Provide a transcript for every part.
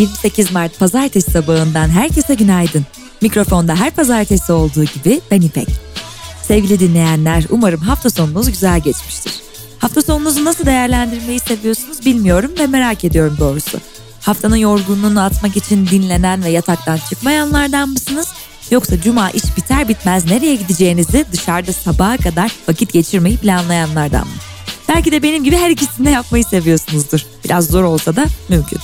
28 Mart Pazartesi sabahından herkese günaydın. Mikrofonda her pazartesi olduğu gibi ben İpek. Sevgili dinleyenler, umarım hafta sonunuz güzel geçmiştir. Hafta sonunuzu nasıl değerlendirmeyi seviyorsunuz bilmiyorum ve merak ediyorum doğrusu. Haftanın yorgunluğunu atmak için dinlenen ve yataktan çıkmayanlardan mısınız? Yoksa cuma iş biter bitmez nereye gideceğinizi dışarıda sabaha kadar vakit geçirmeyi planlayanlardan mı? Belki de benim gibi her ikisini de yapmayı seviyorsunuzdur. Biraz zor olsa da mümkün.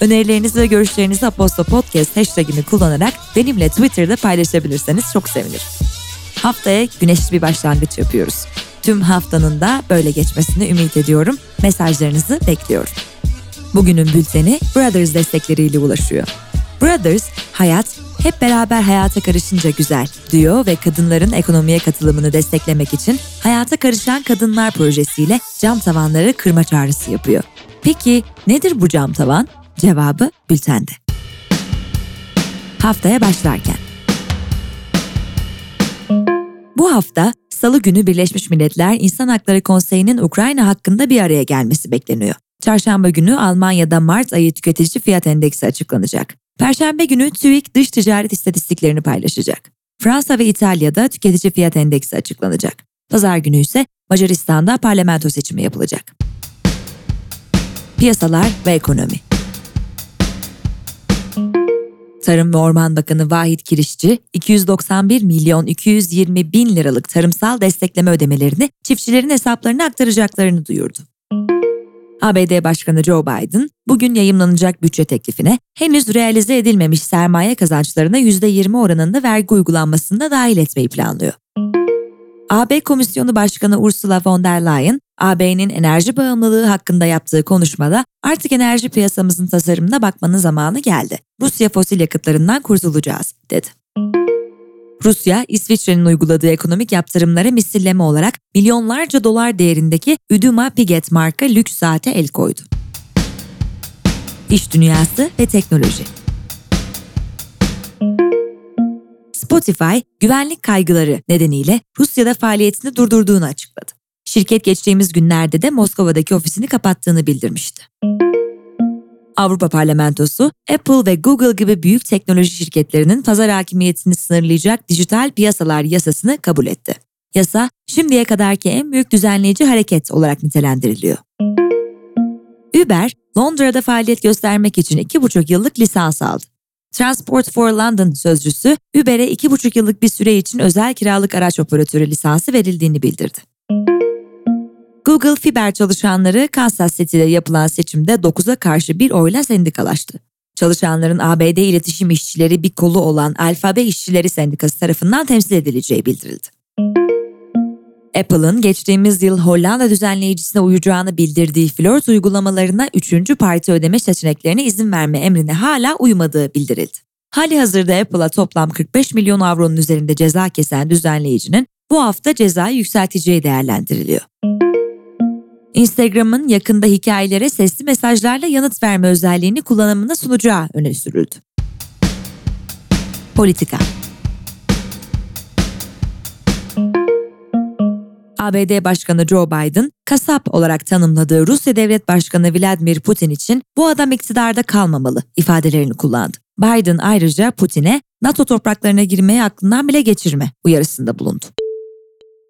Önerilerinizi ve görüşlerinizi Aposto Podcast hashtagini kullanarak benimle Twitter'da paylaşabilirseniz çok sevinirim. Haftaya güneşli bir başlangıç yapıyoruz. Tüm haftanın da böyle geçmesini ümit ediyorum. Mesajlarınızı bekliyorum. Bugünün bülteni Brothers destekleriyle ulaşıyor. Brothers, hayat hep beraber hayata karışınca güzel diyor ve kadınların ekonomiye katılımını desteklemek için Hayata Karışan Kadınlar projesiyle cam tavanları kırma çağrısı yapıyor. Peki nedir bu cam tavan? Cevabı bültende. Haftaya başlarken. Bu hafta Salı günü Birleşmiş Milletler İnsan Hakları Konseyi'nin Ukrayna hakkında bir araya gelmesi bekleniyor. Çarşamba günü Almanya'da Mart ayı tüketici fiyat endeksi açıklanacak. Perşembe günü TÜİK dış ticaret istatistiklerini paylaşacak. Fransa ve İtalya'da tüketici fiyat endeksi açıklanacak. Pazar günü ise Macaristan'da parlamento seçimi yapılacak. Piyasalar ve ekonomi Tarım ve Orman Bakanı Vahit Kirişçi, 291 milyon 220 bin liralık tarımsal destekleme ödemelerini çiftçilerin hesaplarına aktaracaklarını duyurdu. ABD Başkanı Joe Biden, bugün yayımlanacak bütçe teklifine henüz realize edilmemiş sermaye kazançlarına %20 oranında vergi uygulanmasını da dahil etmeyi planlıyor. AB Komisyonu Başkanı Ursula von der Leyen, AB'nin enerji bağımlılığı hakkında yaptığı konuşmada artık enerji piyasamızın tasarımına bakmanın zamanı geldi. Rusya fosil yakıtlarından kurtulacağız, dedi. Rusya, İsviçre'nin uyguladığı ekonomik yaptırımlara misilleme olarak milyonlarca dolar değerindeki Uduma Piget marka lüks saate el koydu. İş dünyası ve teknoloji. Spotify, güvenlik kaygıları nedeniyle Rusya'da faaliyetini durdurduğunu açıkladı. Şirket geçtiğimiz günlerde de Moskova'daki ofisini kapattığını bildirmişti. Avrupa Parlamentosu, Apple ve Google gibi büyük teknoloji şirketlerinin pazar hakimiyetini sınırlayacak dijital piyasalar yasasını kabul etti. Yasa, şimdiye kadarki en büyük düzenleyici hareket olarak nitelendiriliyor. Uber, Londra'da faaliyet göstermek için 2,5 yıllık lisans aldı. Transport for London sözcüsü, Uber'e 2,5 yıllık bir süre için özel kiralık araç operatörü lisansı verildiğini bildirdi. Google Fiber çalışanları Kansas City'de yapılan seçimde 9'a karşı bir oyla sendikalaştı. Çalışanların ABD iletişim işçileri bir kolu olan Alfabe İşçileri Sendikası tarafından temsil edileceği bildirildi. Apple'ın geçtiğimiz yıl Hollanda düzenleyicisine uyacağını bildirdiği flört uygulamalarına 3. parti ödeme seçeneklerine izin verme emrine hala uymadığı bildirildi. Hali hazırda Apple'a toplam 45 milyon avronun üzerinde ceza kesen düzenleyicinin bu hafta cezayı yükselteceği değerlendiriliyor. Instagram'ın yakında hikayelere sesli mesajlarla yanıt verme özelliğini kullanımına sunacağı öne sürüldü. Politika ABD Başkanı Joe Biden, kasap olarak tanımladığı Rusya Devlet Başkanı Vladimir Putin için bu adam iktidarda kalmamalı ifadelerini kullandı. Biden ayrıca Putin'e NATO topraklarına girmeyi aklından bile geçirme uyarısında bulundu.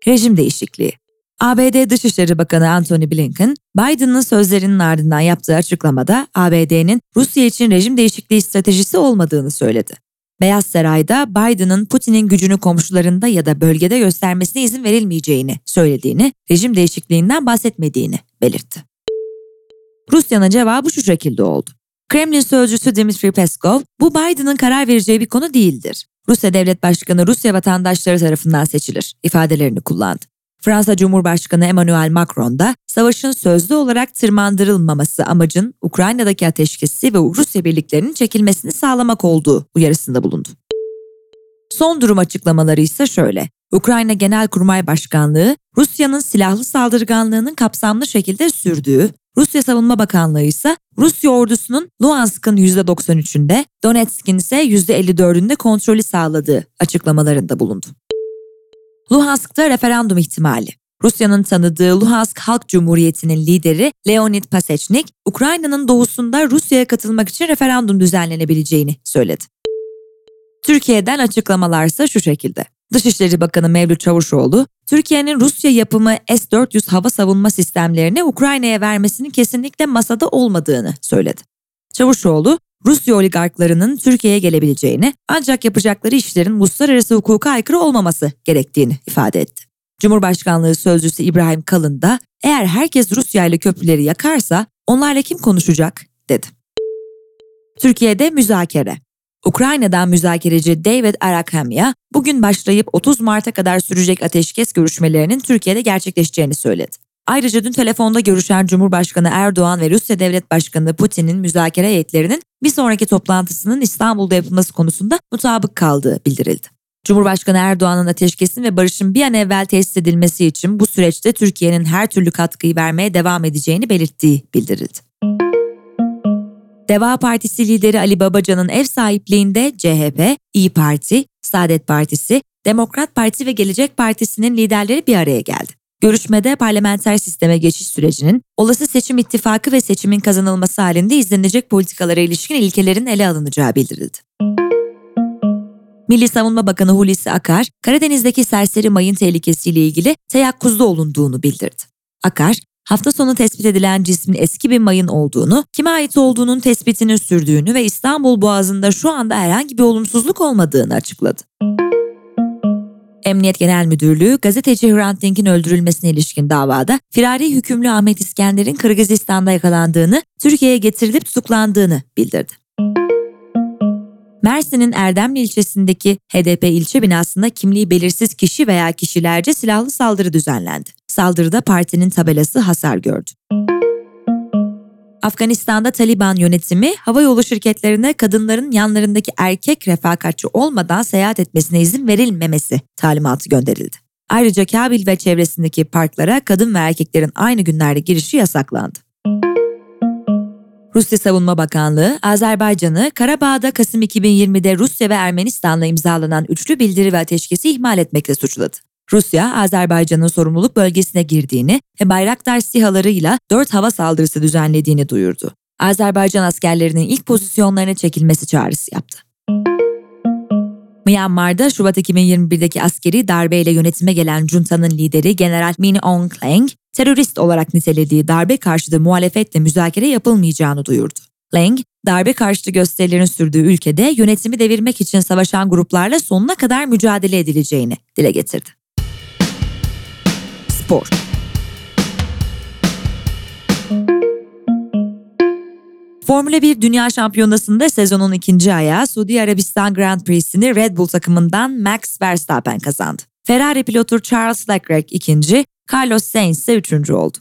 Rejim değişikliği ABD Dışişleri Bakanı Antony Blinken, Biden'ın sözlerinin ardından yaptığı açıklamada ABD'nin Rusya için rejim değişikliği stratejisi olmadığını söyledi. Beyaz Saray'da Biden'ın Putin'in gücünü komşularında ya da bölgede göstermesine izin verilmeyeceğini söylediğini, rejim değişikliğinden bahsetmediğini belirtti. Rusya'nın cevabı şu şekilde oldu. Kremlin sözcüsü Dmitry Peskov, bu Biden'ın karar vereceği bir konu değildir. Rusya Devlet Başkanı Rusya vatandaşları tarafından seçilir ifadelerini kullandı. Fransa Cumhurbaşkanı Emmanuel Macron da savaşın sözlü olarak tırmandırılmaması amacın Ukrayna'daki ateşkesi ve Rusya birliklerinin çekilmesini sağlamak olduğu uyarısında bulundu. Son durum açıklamaları ise şöyle. Ukrayna Genelkurmay Başkanlığı, Rusya'nın silahlı saldırganlığının kapsamlı şekilde sürdüğü, Rusya Savunma Bakanlığı ise Rusya ordusunun Luhansk'ın %93'ünde, Donetsk'in ise %54'ünde kontrolü sağladığı açıklamalarında bulundu. Luhansk'ta referandum ihtimali. Rusya'nın tanıdığı Luhansk Halk Cumhuriyeti'nin lideri Leonid Pasechnik, Ukrayna'nın doğusunda Rusya'ya katılmak için referandum düzenlenebileceğini söyledi. Türkiye'den açıklamalarsa şu şekilde. Dışişleri Bakanı Mevlüt Çavuşoğlu, Türkiye'nin Rusya yapımı S-400 hava savunma sistemlerini Ukrayna'ya vermesinin kesinlikle masada olmadığını söyledi. Çavuşoğlu, Rusya oligarklarının Türkiye'ye gelebileceğini ancak yapacakları işlerin uluslararası hukuka aykırı olmaması gerektiğini ifade etti. Cumhurbaşkanlığı Sözcüsü İbrahim Kalın da eğer herkes Rusya ile köprüleri yakarsa onlarla kim konuşacak dedi. Türkiye'de müzakere. Ukrayna'dan müzakereci David Arakhamya bugün başlayıp 30 Mart'a kadar sürecek ateşkes görüşmelerinin Türkiye'de gerçekleşeceğini söyledi. Ayrıca dün telefonda görüşen Cumhurbaşkanı Erdoğan ve Rusya Devlet Başkanı Putin'in müzakere heyetlerinin bir sonraki toplantısının İstanbul'da yapılması konusunda mutabık kaldığı bildirildi. Cumhurbaşkanı Erdoğan'ın ateşkesin ve barışın bir an evvel tesis edilmesi için bu süreçte Türkiye'nin her türlü katkıyı vermeye devam edeceğini belirttiği bildirildi. Deva Partisi lideri Ali Babacan'ın ev sahipliğinde CHP, İyi Parti, Saadet Partisi, Demokrat Parti ve Gelecek Partisi'nin liderleri bir araya geldi. Görüşmede parlamenter sisteme geçiş sürecinin, olası seçim ittifakı ve seçimin kazanılması halinde izlenecek politikalara ilişkin ilkelerin ele alınacağı bildirildi. Milli Savunma Bakanı Hulusi Akar, Karadeniz'deki serseri mayın tehlikesiyle ilgili teyakkuzda olunduğunu bildirdi. Akar, hafta sonu tespit edilen cismin eski bir mayın olduğunu, kime ait olduğunun tespitini sürdüğünü ve İstanbul Boğazı'nda şu anda herhangi bir olumsuzluk olmadığını açıkladı. Emniyet Genel Müdürlüğü gazeteci Hrant Dink'in öldürülmesine ilişkin davada firari hükümlü Ahmet İskender'in Kırgızistan'da yakalandığını, Türkiye'ye getirilip tutuklandığını bildirdi. Mersin'in Erdemli ilçesindeki HDP ilçe binasında kimliği belirsiz kişi veya kişilerce silahlı saldırı düzenlendi. Saldırıda partinin tabelası hasar gördü. Afganistan'da Taliban yönetimi havayolu şirketlerine kadınların yanlarındaki erkek refakatçi olmadan seyahat etmesine izin verilmemesi talimatı gönderildi. Ayrıca Kabil ve çevresindeki parklara kadın ve erkeklerin aynı günlerde girişi yasaklandı. Rusya Savunma Bakanlığı, Azerbaycan'ı Karabağ'da Kasım 2020'de Rusya ve Ermenistan'la imzalanan üçlü bildiri ve ateşkesi ihmal etmekle suçladı. Rusya, Azerbaycan'ın sorumluluk bölgesine girdiğini ve Bayraktar SİHA'larıyla dört hava saldırısı düzenlediğini duyurdu. Azerbaycan askerlerinin ilk pozisyonlarına çekilmesi çağrısı yaptı. Myanmar'da Şubat 2021'deki askeri darbeyle yönetime gelen juntanın lideri General Min Aung Hlaing, terörist olarak nitelediği darbe karşıtı muhalefetle müzakere yapılmayacağını duyurdu. Lang, darbe karşıtı gösterilerin sürdüğü ülkede yönetimi devirmek için savaşan gruplarla sonuna kadar mücadele edileceğini dile getirdi. Spor Formula 1 Dünya Şampiyonası'nda sezonun ikinci ayağı Suudi Arabistan Grand Prix'sini Red Bull takımından Max Verstappen kazandı. Ferrari pilotu Charles Leclerc ikinci, Carlos Sainz ise üçüncü oldu.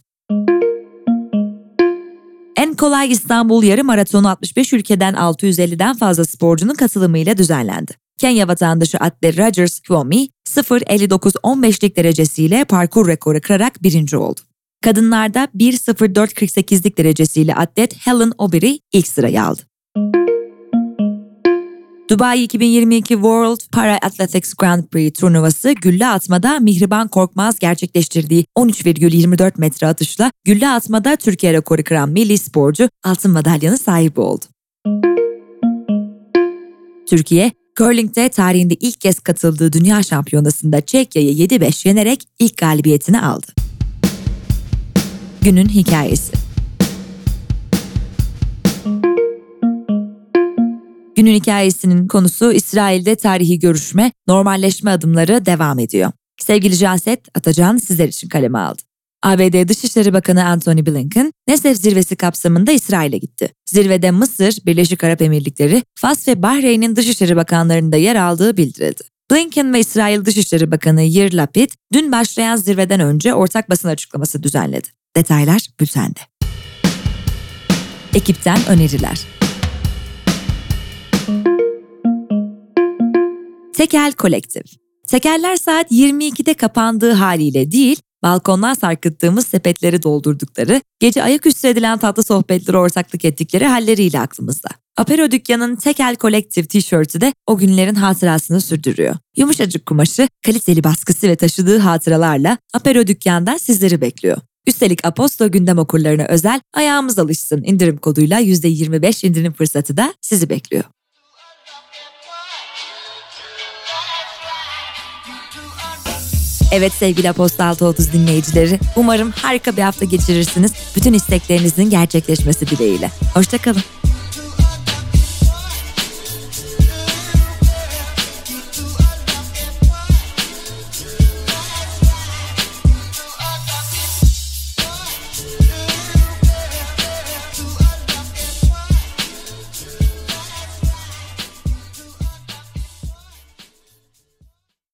En kolay İstanbul yarı maratonu 65 ülkeden 650'den fazla sporcunun katılımıyla düzenlendi. Kenya vatandaşı atlet Rogers Kwomi 0.59-15'lik derecesiyle parkur rekoru kırarak birinci oldu. Kadınlarda 1.04.48'lik derecesiyle atlet Helen Obiri ilk sırayı aldı. Dubai 2022 World Para Athletics Grand Prix turnuvası gülle atmada Mihriban Korkmaz gerçekleştirdiği 13,24 metre atışla gülle atmada Türkiye rekoru kıran milli sporcu altın madalyanın sahibi oldu. Türkiye, curling'de tarihinde ilk kez katıldığı dünya şampiyonasında Çekya'yı 7-5 yenerek ilk galibiyetini aldı. Günün hikayesi Günün hikayesinin konusu İsrail'de tarihi görüşme, normalleşme adımları devam ediyor. Sevgili Canset Atacan sizler için kaleme aldı. ABD Dışişleri Bakanı Antony Blinken, Nesef zirvesi kapsamında İsrail'e gitti. Zirvede Mısır, Birleşik Arap Emirlikleri, Fas ve Bahreyn'in Dışişleri Bakanlarının da yer aldığı bildirildi. Blinken ve İsrail Dışişleri Bakanı Yair Lapid, dün başlayan zirveden önce ortak basın açıklaması düzenledi. Detaylar bültende. Ekipten öneriler. Tekel Kolektif Tekeller saat 22'de kapandığı haliyle değil, balkondan sarkıttığımız sepetleri doldurdukları, gece ayaküstü edilen tatlı sohbetleri ortaklık ettikleri halleriyle aklımızda. Apero dükkanının tekel kolektif tişörtü de o günlerin hatırasını sürdürüyor. Yumuşacık kumaşı, kaliteli baskısı ve taşıdığı hatıralarla Apero dükkanda sizleri bekliyor. Üstelik Aposto gündem okurlarına özel ayağımız alışsın indirim koduyla %25 indirim fırsatı da sizi bekliyor. Evet sevgili Aposto 630 dinleyicileri, umarım harika bir hafta geçirirsiniz. Bütün isteklerinizin gerçekleşmesi dileğiyle. Hoşçakalın.